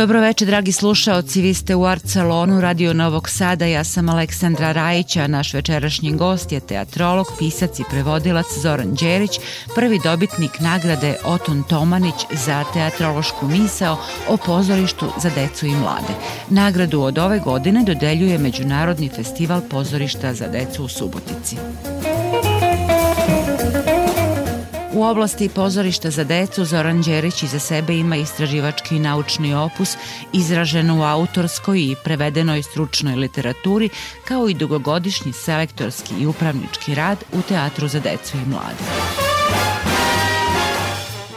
Dobroveče, dragi slušaoci, vi ste u Art Salonu Radio Novog Sada, ja sam Aleksandra Rajića, naš večerašnji gost je teatrolog, pisac i prevodilac Zoran Đerić, prvi dobitnik nagrade Oton Tomanić za teatrološku misao o pozorištu za decu i mlade. Nagradu od ove godine dodeljuje Međunarodni festival pozorišta za decu u Subotici. U oblasti pozorišta za decu Zoran Đerić iza sebe ima istraživački i naučni opus izražen u autorskoj i prevedenoj stručnoj literaturi kao i dugogodišnji selektorski i upravnički rad u Teatru za decu i mlade.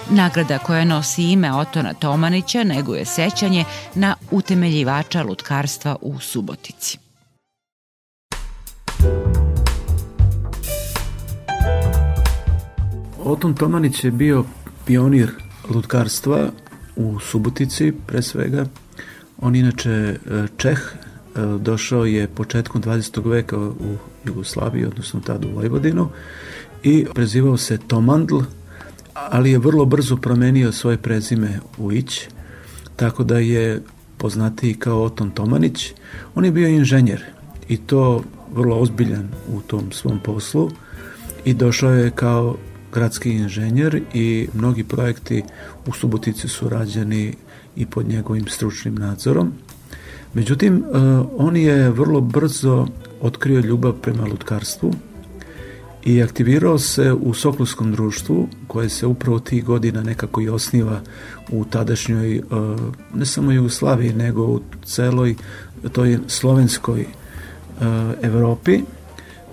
Nagrada koja nosi ime Otona Tomanića neguje sećanje na utemeljivača lutkarstva u Subotici. Oton Tomanić je bio pionir lutkarstva u Subotici, pre svega. On inače e, Čeh, e, došao je početkom 20. veka u Jugoslaviji, odnosno tada u Vojvodinu, i prezivao se Tomandl, ali je vrlo brzo promenio svoje prezime u Ić, tako da je poznatiji kao Oton Tomanić. On je bio inženjer i to vrlo ozbiljan u tom svom poslu i došao je kao gradski inženjer i mnogi projekti u Subotici su rađeni i pod njegovim stručnim nadzorom. Međutim, e, on je vrlo brzo otkrio ljubav prema lutkarstvu i aktivirao se u Sokolskom društvu koje se upravo tih godina nekako i osniva u tadašnjoj e, ne samo Jugoslaviji nego u celoj toj slovenskoj e, Evropi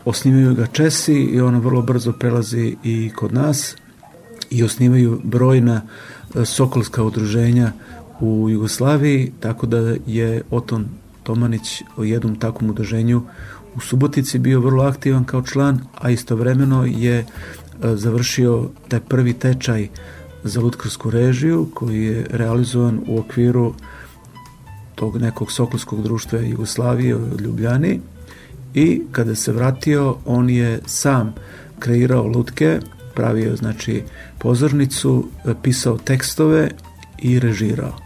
osnivaju ga Česi i ono vrlo brzo prelazi i kod nas i osnivaju brojna e, sokolska udruženja u Jugoslaviji, tako da je Oton Tomanić u jednom takvom udruženju u Subotici bio vrlo aktivan kao član, a istovremeno je e, završio taj prvi tečaj za lutkarsku režiju koji je realizovan u okviru tog nekog sokolskog društva Jugoslavije u Ljubljani i kada se vratio on je sam kreirao lutke, pravio znači pozornicu, pisao tekstove i režirao.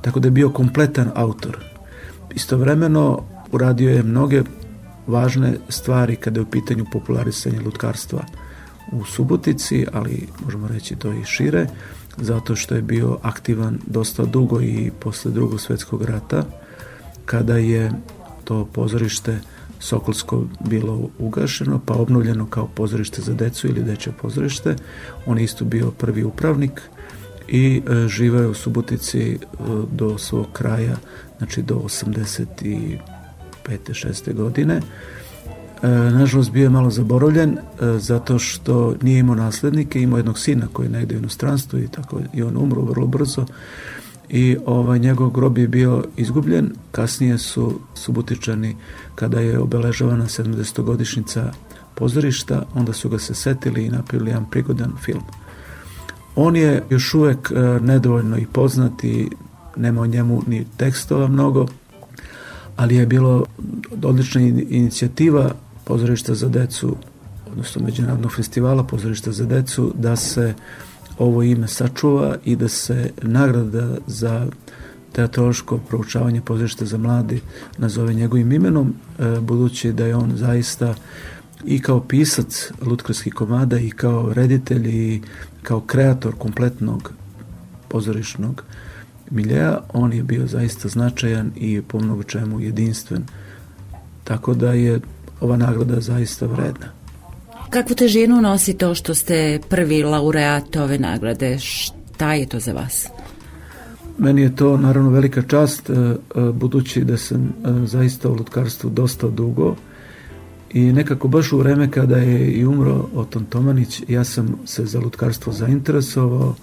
Tako da je bio kompletan autor. Istovremeno uradio je mnoge važne stvari kada je u pitanju popularisanja lutkarstva u Subotici, ali možemo reći to i šire, zato što je bio aktivan dosta dugo i posle drugog svetskog rata, kada je to pozorište Sokolsko bilo ugašeno, pa obnovljeno kao pozorište za decu ili deče pozorište. On je isto bio prvi upravnik i e, živao je u Subotici e, do svog kraja, znači do 85. 6. godine. E, nažalost bio je malo zaboravljen e, zato što nije imao naslednike, imao jednog sina koji je negde u inostranstvu i tako i on umro vrlo brzo i ovaj, njegov grob je bio izgubljen. Kasnije su Subotičani, kada je obeležavana 70. pozorišta, onda su ga se setili i napravili jedan prigodan film. On je još uvek e, nedovoljno i poznat i nema o njemu ni tekstova mnogo, ali je bilo odlična inicijativa pozorišta za decu, odnosno Međunarodnog festivala pozorišta za decu, da se ovo ime sačuva i da se nagrada za teatrološko proučavanje pozorišta za mladi nazove njegovim imenom, e, budući da je on zaista i kao pisac lutkarskih komada i kao reditelj i kao kreator kompletnog pozorišnog miljeja, on je bio zaista značajan i po mnogo čemu jedinstven. Tako da je ova nagrada zaista vredna. Kakvu težinu nosi to što ste prvi laureat ove nagrade? Šta je to za vas? Meni je to naravno velika čast, e, e, budući da sam e, zaista u lutkarstvu dosta dugo i nekako baš u vreme kada je i umro Oton Tomanić, ja sam se za lutkarstvo zainteresovao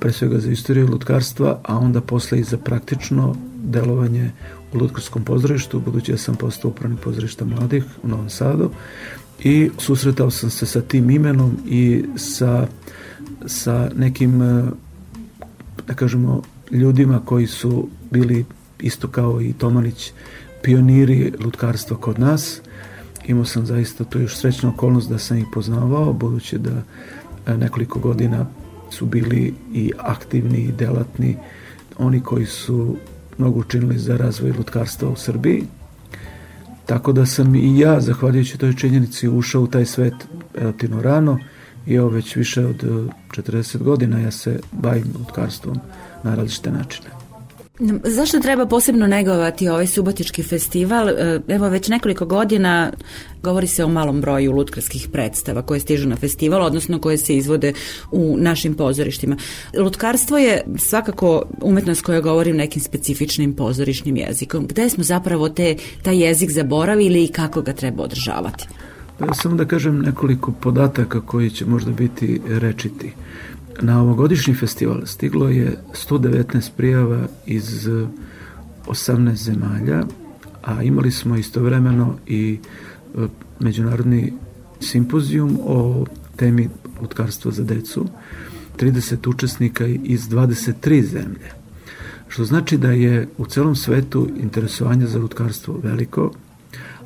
pre svega za istoriju lutkarstva, a onda posle i za praktično delovanje u Lutkarskom pozorištu, budući da sam postao upravni pozorišta mladih u Novom Sadu i susretao sam se sa tim imenom i sa, sa nekim e, da kažemo ljudima koji su bili isto kao i Tomanić pioniri lutkarstva kod nas. Imao sam zaista tu još srećnu okolnost da sam ih poznavao budući da e, nekoliko godina su bili i aktivni i delatni oni koji su mnogo učinili za razvoj lutkarstva u Srbiji Tako da sam i ja, zahvaljujući toj činjenici, ušao u taj svet relativno rano i evo već više od 40 e, godina ja se bavim lutkarstvom na različite načine. Zašto treba posebno negovati ovaj subotički festival? E, evo već nekoliko godina govori se o malom broju lutkarskih predstava koje stižu na festival, odnosno koje se izvode u našim pozorištima. Lutkarstvo je svakako umetnost koja govori nekim specifičnim pozorišnim jezikom. Gde smo zapravo te, taj jezik zaboravili i kako ga treba održavati? Pa samo da kažem nekoliko podataka koji će možda biti rečiti. Na ovogodišnji festival stiglo je 119 prijava iz 18 zemalja, a imali smo istovremeno i e, međunarodni simpozijum o temi lutkarstva za decu, 30 učesnika iz 23 zemlje. Što znači da je u celom svetu interesovanje za lutkarstvo veliko,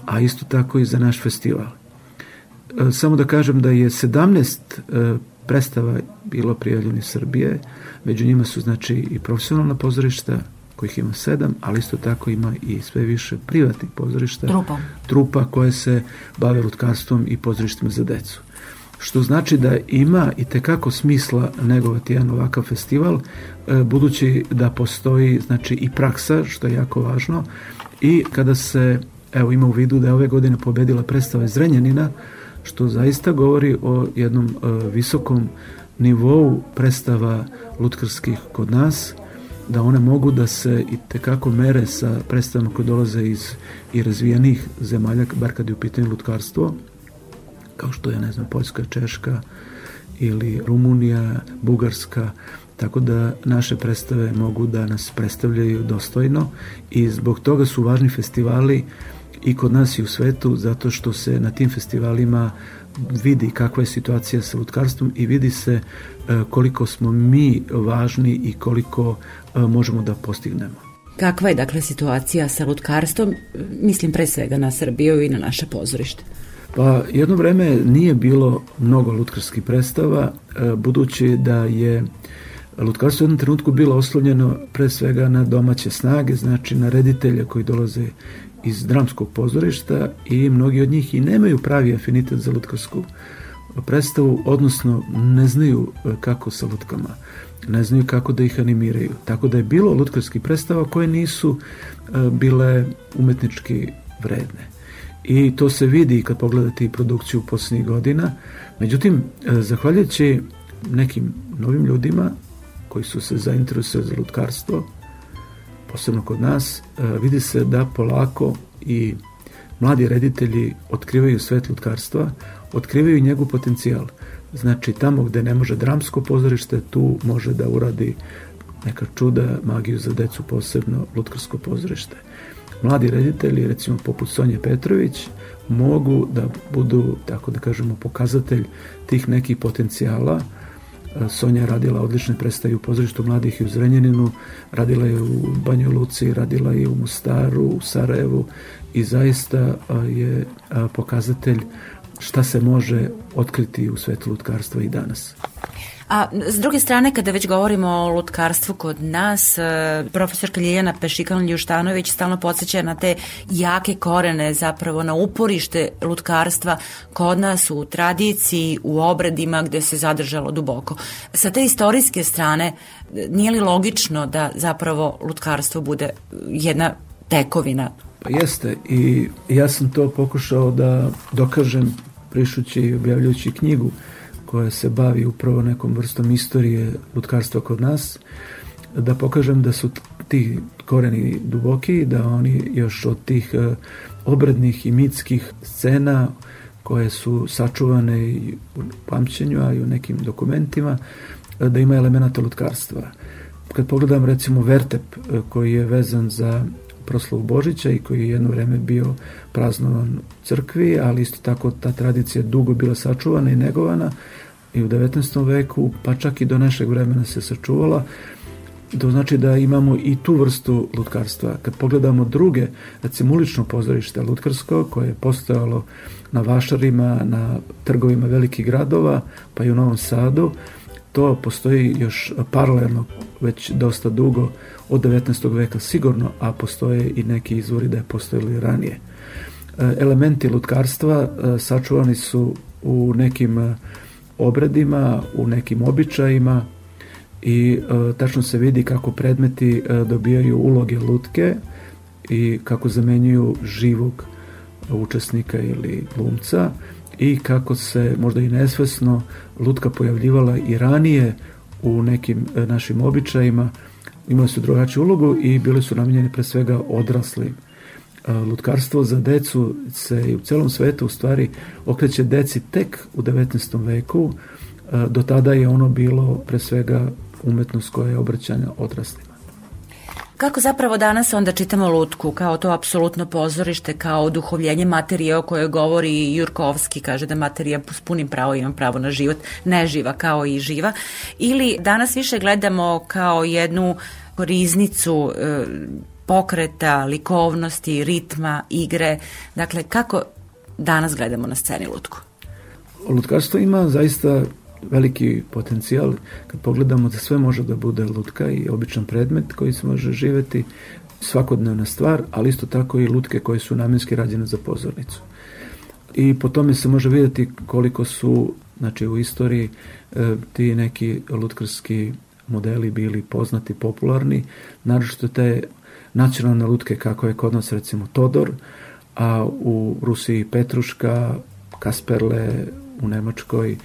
a isto tako i za naš festival. E, samo da kažem da je 17 predstava bilo prijavljeno iz Srbije, među njima su znači i profesionalna pozorišta, kojih ima sedam, ali isto tako ima i sve više privatnih pozorišta, trupa, trupa koje se bave lutkarstvom i pozorištima za decu. Što znači da ima i tekako smisla negovati jedan ovakav festival, e, budući da postoji znači i praksa, što je jako važno, i kada se evo ima u vidu da je ove godine pobedila predstava iz Renjanina, što zaista govori o jednom e, visokom nivou predstava lutkarskih kod nas, da one mogu da se i tekako mere sa predstavama koje dolaze iz i razvijenih zemalja, bar kad je u pitanju lutkarstvo, kao što je, ne znam, Poljska, Češka ili Rumunija, Bugarska, tako da naše predstave mogu da nas predstavljaju dostojno i zbog toga su važni festivali i kod nas i u svetu zato što se na tim festivalima vidi kakva je situacija sa lutkarstvom i vidi se e, koliko smo mi važni i koliko e, možemo da postignemo. Kakva je dakle situacija sa lutkarstvom, mislim pre svega na Srbiju i na naše pozorište? Pa jedno vreme nije bilo mnogo lutkarskih predstava, e, budući da je lutkarstvo u jednom trenutku bilo oslovljeno pre svega na domaće snage, znači na reditelje koji dolaze iz dramskog pozorišta i mnogi od njih i nemaju pravi afinitet za lutkarsku predstavu, odnosno ne znaju e, kako sa lutkama, ne znaju kako da ih animiraju. Tako da je bilo lutkarskih predstava koje nisu e, bile umetnički vredne. I to se vidi kad pogledate i produkciju poslednjih godina. Međutim, e, zahvaljujući nekim novim ljudima koji su se zainteresovali za lutkarstvo, posebno kod nas, e, vidi se da polako i mladi reditelji otkrivaju svet lutkarstva, otkrivaju njegov potencijal. Znači, tamo gde ne može dramsko pozorište, tu može da uradi neka čuda, magiju za decu, posebno lutkarsko pozorište. Mladi reditelji, recimo poput Sonje Petrović, mogu da budu, tako da kažemo, pokazatelj tih nekih potencijala, Sonja je radila odlične predstave u pozorištu mladih i u Zrenjaninu, radila je u Banju Luci, radila je u Mostaru, u Sarajevu i zaista je pokazatelj šta se može otkriti u svetu lutkarstva i danas. A s druge strane, kada već govorimo o lutkarstvu kod nas, e, profesorka Ljiljana Pešikan-Ljuštanović stalno podsjeća na te jake korene, zapravo na uporište lutkarstva kod nas u tradiciji, u obredima gde se zadržalo duboko. Sa te istorijske strane, nije li logično da zapravo lutkarstvo bude jedna tekovina Pa jeste i ja sam to pokušao da dokažem prišući i objavljujući knjigu koja se bavi upravo nekom vrstom istorije lutkarstva kod nas, da pokažem da su ti koreni duboki, da oni još od tih e, obrednih i mitskih scena koje su sačuvane i u pamćenju, a i u nekim dokumentima, da ima elemenata lutkarstva. Kad pogledam recimo Vertep koji je vezan za proslavu Božića i koji je jedno vreme bio praznovan u crkvi, ali isto tako ta tradicija dugo bila sačuvana i negovana i u 19. veku, pa čak i do našeg vremena se sačuvala. To znači da imamo i tu vrstu lutkarstva. Kad pogledamo druge, recimo ulično pozorište lutkarsko, koje je postojalo na vašarima, na trgovima velikih gradova, pa i u Novom Sadu, to postoji još paralelno već dosta dugo od 19. veka sigurno, a postoje i neki izvori da je postojili ranije. E, elementi lutkarstva e, sačuvani su u nekim e, obredima, u nekim običajima i tačno se vidi kako predmeti dobijaju uloge lutke i kako zamenjuju živog učesnika ili glumca i kako se možda i nesvesno lutka pojavljivala i ranije u nekim našim običajima imali su drugačiju ulogu i bili su namenjeni pre svega odraslim. Lutkarstvo za decu se u celom svetu u stvari okreće deci tek u 19. veku. Do tada je ono bilo pre svega umetnost koja je obraćanja odraslima. Kako zapravo danas onda čitamo lutku, kao to apsolutno pozorište, kao oduhovljenje materije o kojoj govori Jurkovski, kaže da materija s punim pravo ima pravo na život, neživa kao i živa, ili danas više gledamo kao jednu riznicu e, pokreta, likovnosti, ritma, igre, dakle kako danas gledamo na sceni lutku? Lutkarstvo ima zaista veliki potencijal kad pogledamo da sve može da bude lutka i običan predmet koji se može živeti svakodnevna stvar, ali isto tako i lutke koje su namenski rađene za pozornicu. I po tome se može vidjeti koliko su znači u istoriji e, ti neki lutkarski modeli bili poznati, popularni, naročito te nacionalne lutke kako je kod nas recimo Todor, a u Rusiji Petruška, Kasperle u Nemačkoj,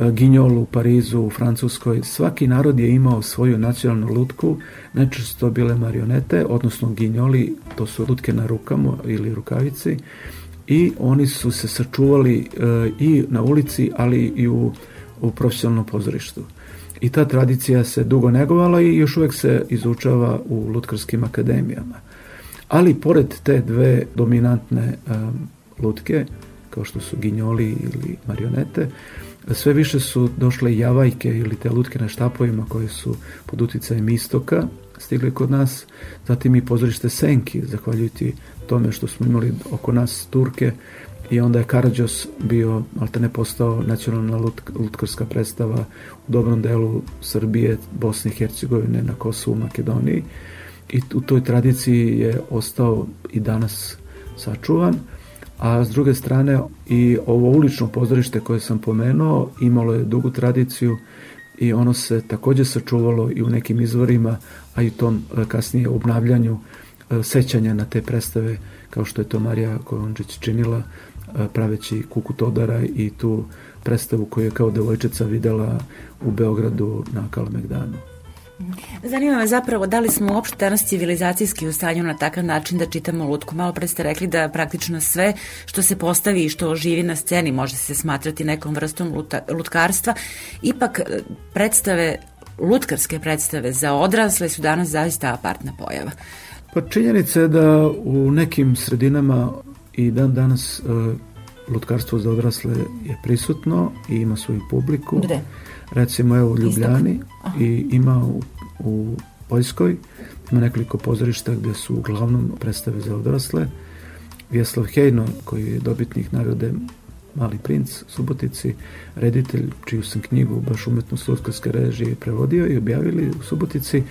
E, Ginjol u Parizu, u Francuskoj, svaki narod je imao svoju nacionalnu lutku, najčešće to bile marionete, odnosno ginjoli, to su lutke na rukama ili rukavici, i oni su se sačuvali e, i na ulici, ali i u, u profesionalnom pozorištu. I ta tradicija se dugo negovala i još uvek se izučava u lutkarskim akademijama. Ali pored te dve dominantne um, lutke, kao što su ginjoli ili marionete, sve više su došle javajke ili te lutke na štapovima koje su pod uticajem istoka stigli kod nas, zatim i pozorište Senki, zahvaljujući tome što smo imali oko nas Turke i onda je Karadžos bio, ali te ne postao nacionalna lut, lutkarska predstava u dobrom delu Srbije, Bosne i Hercegovine, na Kosovu, Makedoniji. I u toj tradiciji je ostao i danas sačuvan. A s druge strane i ovo ulično pozorište koje sam pomenuo imalo je dugu tradiciju i ono se takođe sačuvalo i u nekim izvorima, a i tom e, kasnije obnavljanju sećanja na te predstave kao što je to Marija Kovončić činila e, praveći Kuku Todara i tu predstavu koju je kao devojčica videla u Beogradu na Kalemegdanu. Zanima me zapravo da li smo uopšte danas civilizacijski u stanju na takav način da čitamo lutku. Malo pre ste rekli da praktično sve što se postavi i što živi na sceni može se smatrati nekom vrstom luta, lutkarstva. Ipak e, predstave, lutkarske predstave za odrasle su danas zaista apartna pojava. Pa činjenica je da u nekim sredinama i dan danas uh, lutkarstvo za odrasle je prisutno i ima svoju publiku. Gde? recimo evo u Ljubljani i ima u, u Poljskoj. Ima nekoliko pozorišta gde su uglavnom predstave za odrasle. Vjeslav Hejno koji je dobitnik nagrade Mali princ Subotici, reditelj čiju sam knjigu baš umetnost lutkarske režije prevodio i objavili u Subotici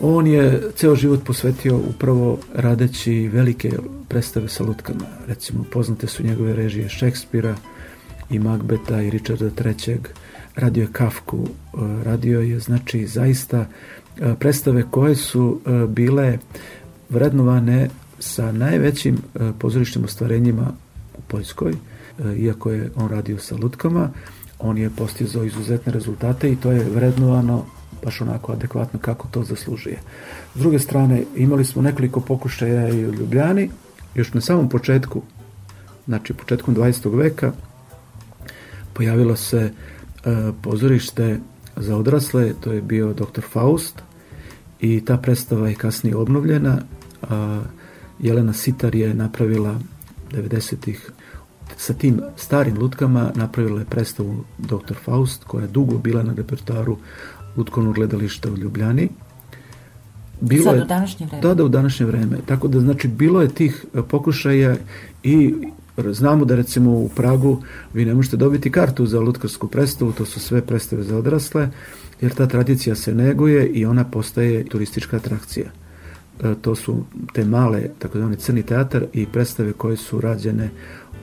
on je ceo život posvetio upravo radeći velike predstave sa lutkama. Recimo, poznate su njegove režije Šekspira i Magbeta i Richarda III radio je Kafku, e, radio je znači zaista e, predstave koje su e, bile vrednovane sa najvećim pozorišnim ostvarenjima u Poljskoj, iako je on radio sa lutkama, on je postizao izuzetne rezultate i to je vrednovano baš onako adekvatno kako to zaslužuje. S druge strane, imali smo nekoliko pokušaja i u Ljubljani, još na samom početku, znači početkom 20. veka, pojavilo se E, pozorište za odrasle, to je bio Dr. Faust i ta predstava je kasnije obnovljena, a Jelena Sitar je napravila 90-ih sa tim starim lutkama napravila je predstavu Dr. Faust koja je dugo bila na repertoaru lutkovnog gledališta u Ljubljani. Bilo Sad, je, u današnje vreme? Da, da, u današnje vreme. Tako da, znači, bilo je tih pokušaja i znamo da recimo u Pragu vi ne možete dobiti kartu za lutkarsku predstavu, to su sve predstave za odrasle, jer ta tradicija se neguje i ona postaje turistička atrakcija. E, to su te male, takozvani crni teatar i predstave koje su rađene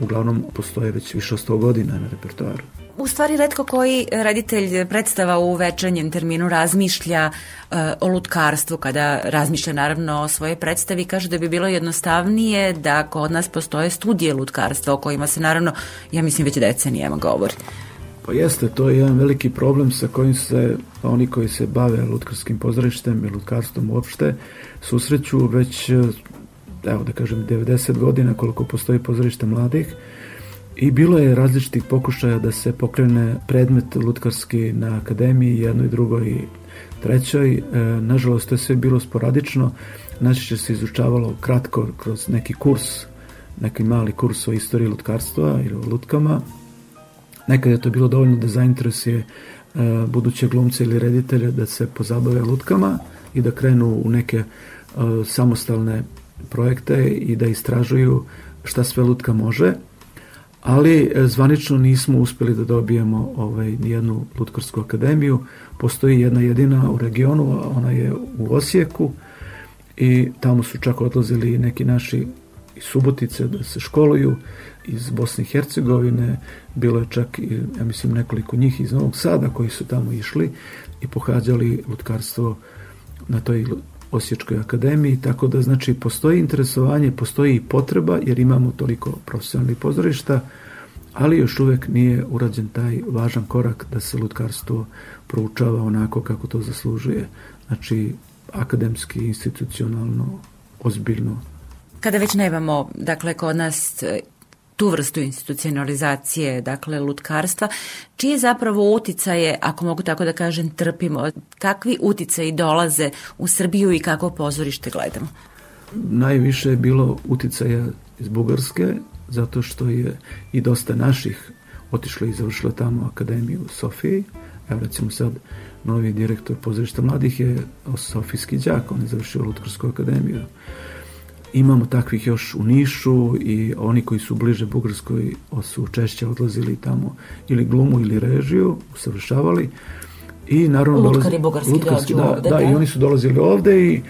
uglavnom postoje već više od 100 godina na repertoaru. U stvari, redko koji reditelj predstava u večernjem terminu razmišlja uh, o lutkarstvu, kada razmišlja naravno o svoje predstavi, kaže da bi bilo jednostavnije da kod nas postoje studije lutkarstva o kojima se naravno, ja mislim, već decenijama govori. Pa jeste, to je jedan veliki problem sa kojim se oni koji se bave lutkarskim pozorištem i lutkarstvom uopšte susreću već evo da kažem 90 godina koliko postoji pozorište mladih i bilo je različitih pokušaja da se pokrene predmet lutkarski na akademiji jednoj, drugoj i trećoj. E, nažalost, to je sve bilo sporadično. Najčešće se izučavalo kratko kroz neki kurs, neki mali kurs o istoriji lutkarstva ili o lutkama. Nekad je to bilo dovoljno da zainteresuje e, buduće glumce ili reditelje da se pozabave lutkama i da krenu u neke e, samostalne projekte i da istražuju šta sve lutka može, ali e, zvanično nismo uspeli da dobijemo ovaj, jednu lutkarsku akademiju. Postoji jedna jedina u regionu, ona je u Osijeku i tamo su čak odlazili neki naši iz Subotice da se školuju, iz Bosne i Hercegovine, bilo je čak, ja mislim, nekoliko njih iz Novog Sada koji su tamo išli i pohađali lutkarstvo na toj Osječkoj akademiji, tako da znači postoji interesovanje, postoji i potreba jer imamo toliko profesionalnih pozorišta, ali još uvek nije urađen taj važan korak da se lutkarstvo proučava onako kako to zaslužuje. Znači, akademski, institucionalno, ozbiljno. Kada već nemamo, dakle, kod nas tu vrstu institucionalizacije, dakle lutkarstva, čije zapravo uticaje, ako mogu tako da kažem, trpimo, kakvi uticaji dolaze u Srbiju i kako pozorište gledamo? Najviše je bilo uticaja iz Bugarske, zato što je i dosta naših otišlo i završilo tamo akademiju u Sofiji. Evo recimo sad novi direktor pozorišta mladih je Sofijski đak, on je završio Lutkarsku akademiju. Imamo takvih još u Nišu i oni koji su bliže Bugarskoj su češće odlazili tamo ili glumu ili režiju, usavršavali. I naravno Lutkari dolazi, lutkarski, da, ovde, da, da, i oni su dolazili ovde i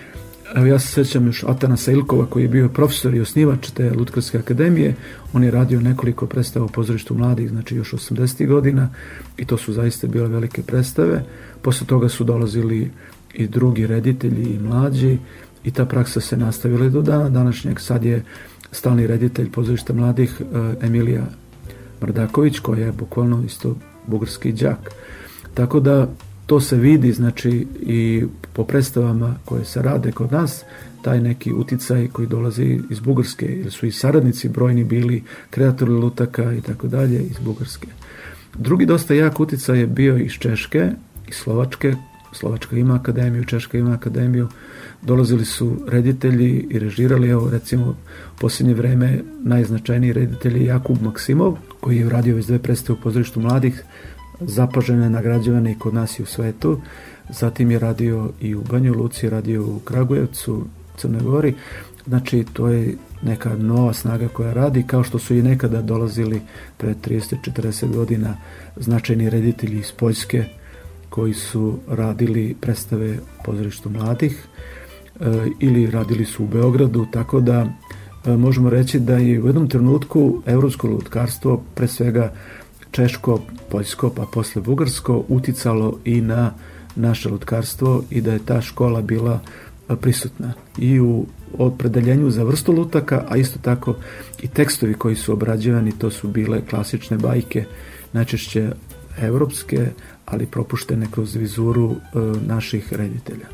Evo ja se sećam još Atana Sailkova koji je bio profesor i osnivač te Lutkarske akademije. On je radio nekoliko predstava u pozorištu mladih, znači još 80. godina i to su zaista bile velike predstave. Posle toga su dolazili i drugi reditelji i mlađi i ta praksa se nastavila do dana današnjeg. Sad je stalni reditelj pozorišta mladih e, Emilija Mrdaković, koja je bukvalno isto bugarski đak. Tako da to se vidi, znači, i po predstavama koje se rade kod nas, taj neki uticaj koji dolazi iz Bugarske, jer su i saradnici brojni bili kreatori lutaka i tako dalje iz Bugarske. Drugi dosta jak uticaj je bio iz Češke, iz Slovačke, Slovačka ima akademiju, Češka ima akademiju, dolazili su reditelji i režirali, evo recimo u posljednje vreme najznačajniji reditelj je Jakub Maksimov, koji je uradio već dve predstave u pozorištu mladih, zapažene, nagrađivane i kod nas i u svetu. Zatim je radio i u Banju Luci, radio u Kragujevcu, Crnoj Gori. Znači, to je neka nova snaga koja radi, kao što su i nekada dolazili pre 30-40 godina značajni reditelji iz Poljske koji su radili predstave pozorištu mladih e, ili radili su u Beogradu, tako da e, možemo reći da je u jednom trenutku evropsko lutkarstvo, pre svega češko, poljsko, pa posle bugarsko, uticalo i na naše lutkarstvo i da je ta škola bila prisutna. I u opredeljenju za vrstu lutaka, a isto tako i tekstovi koji su obrađivani, to su bile klasične bajke, najčešće evropske, ali propuštene kroz vizuru e, naših reditelja.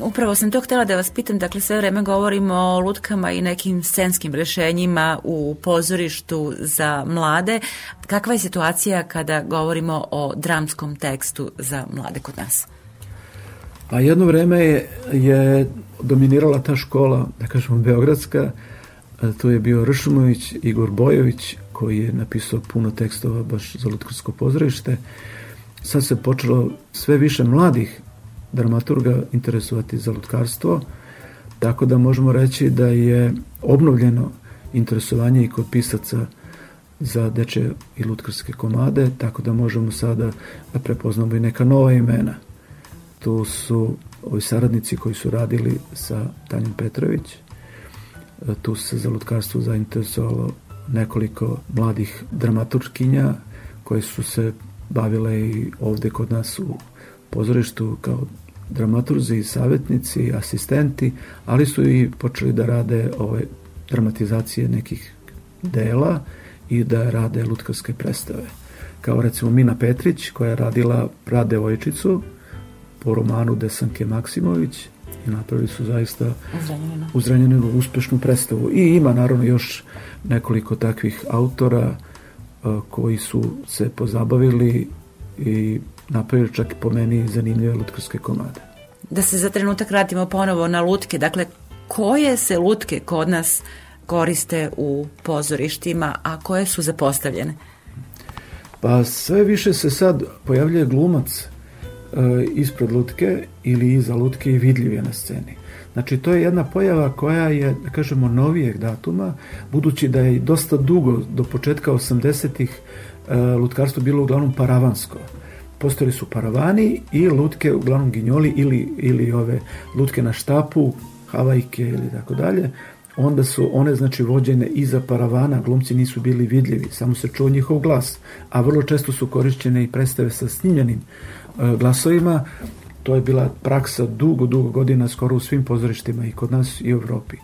Upravo sam to htela da vas pitam, dakle sve vreme govorimo o lutkama i nekim scenskim rešenjima u pozorištu za mlade. Kakva je situacija kada govorimo o dramskom tekstu za mlade kod nas? Pa jedno vreme je, je dominirala ta škola, da kažemo, Beogradska, to je bio Ršumović, Igor Bojović, koji je napisao puno tekstova baš za Lutkarsko pozorište. Sad se počelo sve više mladih dramaturga interesovati za lutkarstvo, tako da možemo reći da je obnovljeno interesovanje i kod pisaca za deče i lutkarske komade, tako da možemo sada da prepoznamo i neka nova imena. Tu su ovi saradnici koji su radili sa Tanjom Petrović, tu se za lutkarstvo zainteresovalo nekoliko mladih dramaturškinja koje su se bavile i ovde kod nas u pozorištu kao dramaturzi savjetnici, asistenti, ali su i počeli da rade ove dramatizacije nekih dela i da rade lutkarske predstave. Kao recimo Mina Petrić koja je radila Pradevojčicu po romanu Desanke Maksimović i napravili su zaista u Zrenjaninu uspešnu predstavu. I ima naravno još nekoliko takvih autora koji su se pozabavili i napravili čak po meni zanimljive lutkarske komade. Da se za trenutak vratimo ponovo na lutke, dakle koje se lutke kod nas koriste u pozorištima, a koje su zapostavljene? Pa sve više se sad pojavljuje glumac e, ispred lutke ili iza lutke i vidljiv je na sceni. Znači, to je jedna pojava koja je, da kažemo, novijeg datuma, budući da je dosta dugo, do početka 80-ih, e, lutkarstvo bilo uglavnom paravansko. Postojali su paravani i lutke, uglavnom ginjoli ili, ili ove lutke na štapu, havajke ili tako dalje, onda su one znači vođene iza paravana, glumci nisu bili vidljivi, samo se čuo njihov glas, a vrlo često su korišćene i predstave sa snimljenim e, glasovima, To je bila praksa dugo, dugo godina skoro u svim pozorištima i kod nas i u Evropi.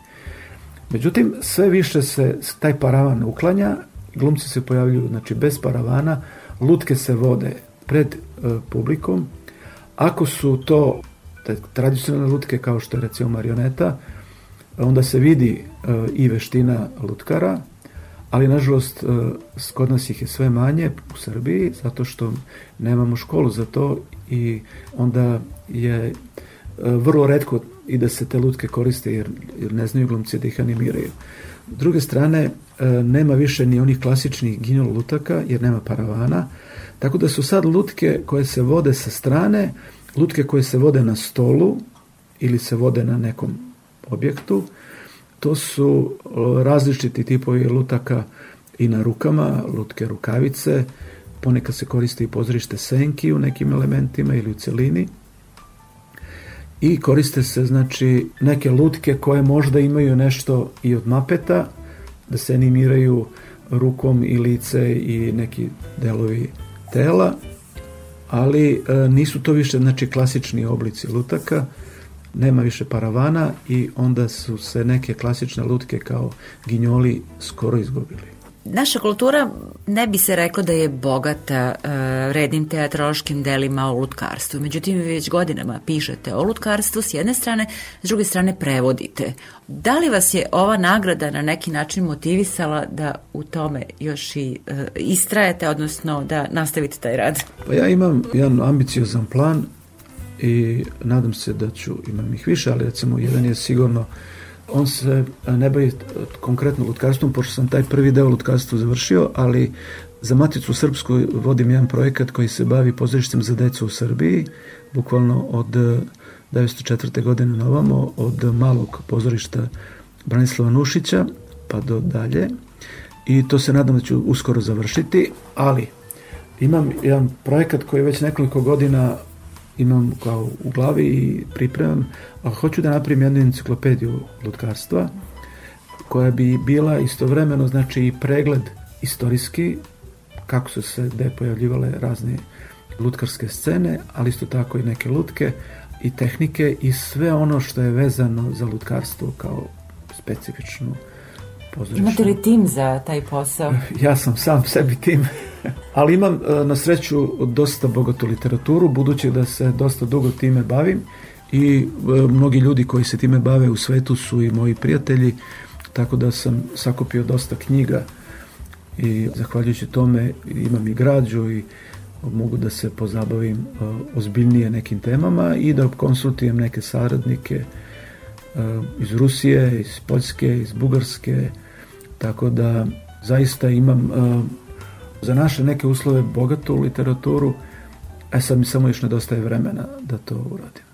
Međutim, sve više se taj paravan uklanja, glumci se pojavljuju znači, bez paravana, lutke se vode pred e, publikom. Ako su to tradicionalne lutke kao što je recimo marioneta, onda se vidi e, i veština lutkara, ali nažalost e, kod nas ih je sve manje u Srbiji zato što nemamo školu za to i onda je e, vrlo redko i da se te lutke koriste jer, jer ne znaju glumci da ih animiraju. S druge strane, nema više ni onih klasičnih ginjol lutaka jer nema paravana, tako da su sad lutke koje se vode sa strane, lutke koje se vode na stolu ili se vode na nekom objektu, to su različiti tipovi lutaka i na rukama, lutke rukavice, ponekad se koristi i pozorište senki u nekim elementima ili u celini. I koriste se znači neke lutke koje možda imaju nešto i od mapeta da se animiraju rukom i lice i neki delovi tela ali e, nisu to više znači klasični oblici lutaka nema više paravana i onda su se neke klasične lutke kao ginjoli skoro izgubili Naša kultura ne bi se reklo da je bogata uh, rednim teatrološkim delima o lutkarstvu. Međutim, vi već godinama pišete o lutkarstvu s jedne strane, s druge strane prevodite. Da li vas je ova nagrada na neki način motivisala da u tome još i uh, istrajete, odnosno da nastavite taj rad? Pa ja imam jedan ambiciozan plan i nadam se da ću, imam ih više, ali recimo jedan je sigurno On se ne bavi konkretno lutkarstvom, pošto sam taj prvi deo lutkarstva završio, ali za Maticu Srpsku vodim jedan projekat koji se bavi pozorištem za decu u Srbiji, bukvalno od 1904. godine na ovamo, od malog pozorišta Branislava Nušića pa do dalje. I to se nadam da ću uskoro završiti, ali imam jedan projekat koji već nekoliko godina imam kao u glavi i pripremam, a hoću da napravim jednu enciklopediju lutkarstva koja bi bila istovremeno znači i pregled istorijski kako su se gde pojavljivale razne lutkarske scene, ali isto tako i neke lutke i tehnike i sve ono što je vezano za lutkarstvo kao specifičnu pozorišnu. Imate li tim za taj posao? Ja sam sam sebi tim. Ali imam e, na sreću dosta bogatu literaturu, budući da se dosta dugo time bavim i e, mnogi ljudi koji se time bave u svetu su i moji prijatelji, tako da sam sakupio dosta knjiga i zahvaljujući tome imam i građu i mogu da se pozabavim e, ozbiljnije nekim temama i da konsultujem neke saradnike iz Rusije, iz Poljske, iz Bugarske, tako da zaista imam za naše neke uslove bogatu literaturu, a sad mi samo još nedostaje vremena da to uradim.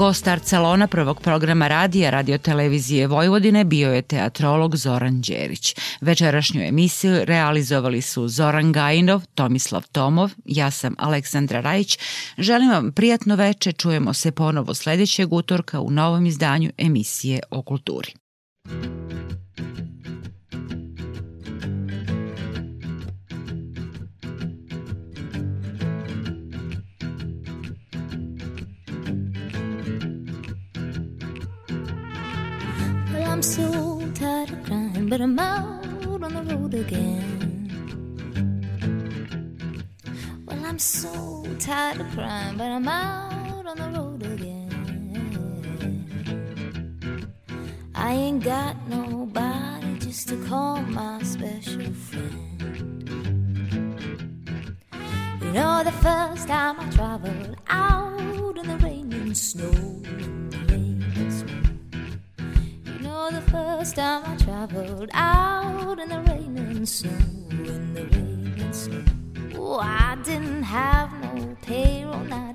Gost Arcelona prvog programa radija radiotelevizije Vojvodine bio je teatrolog Zoran Đerić. Večerašnju emisiju realizovali su Zoran Gajinov, Tomislav Tomov, ja sam Aleksandra Rajić. Želim vam prijatno veče, čujemo se ponovo sledećeg utorka u novom izdanju emisije o kulturi. I'm so tired of crying, but I'm out on the road again. Well, I'm so tired of crying, but I'm out on the road again. I ain't got nobody just to call my special friend. You know, the first time I traveled out in the rain and snow. First time I traveled out in the rain and snow, in the rain and snow. Oh, I didn't have no payroll, not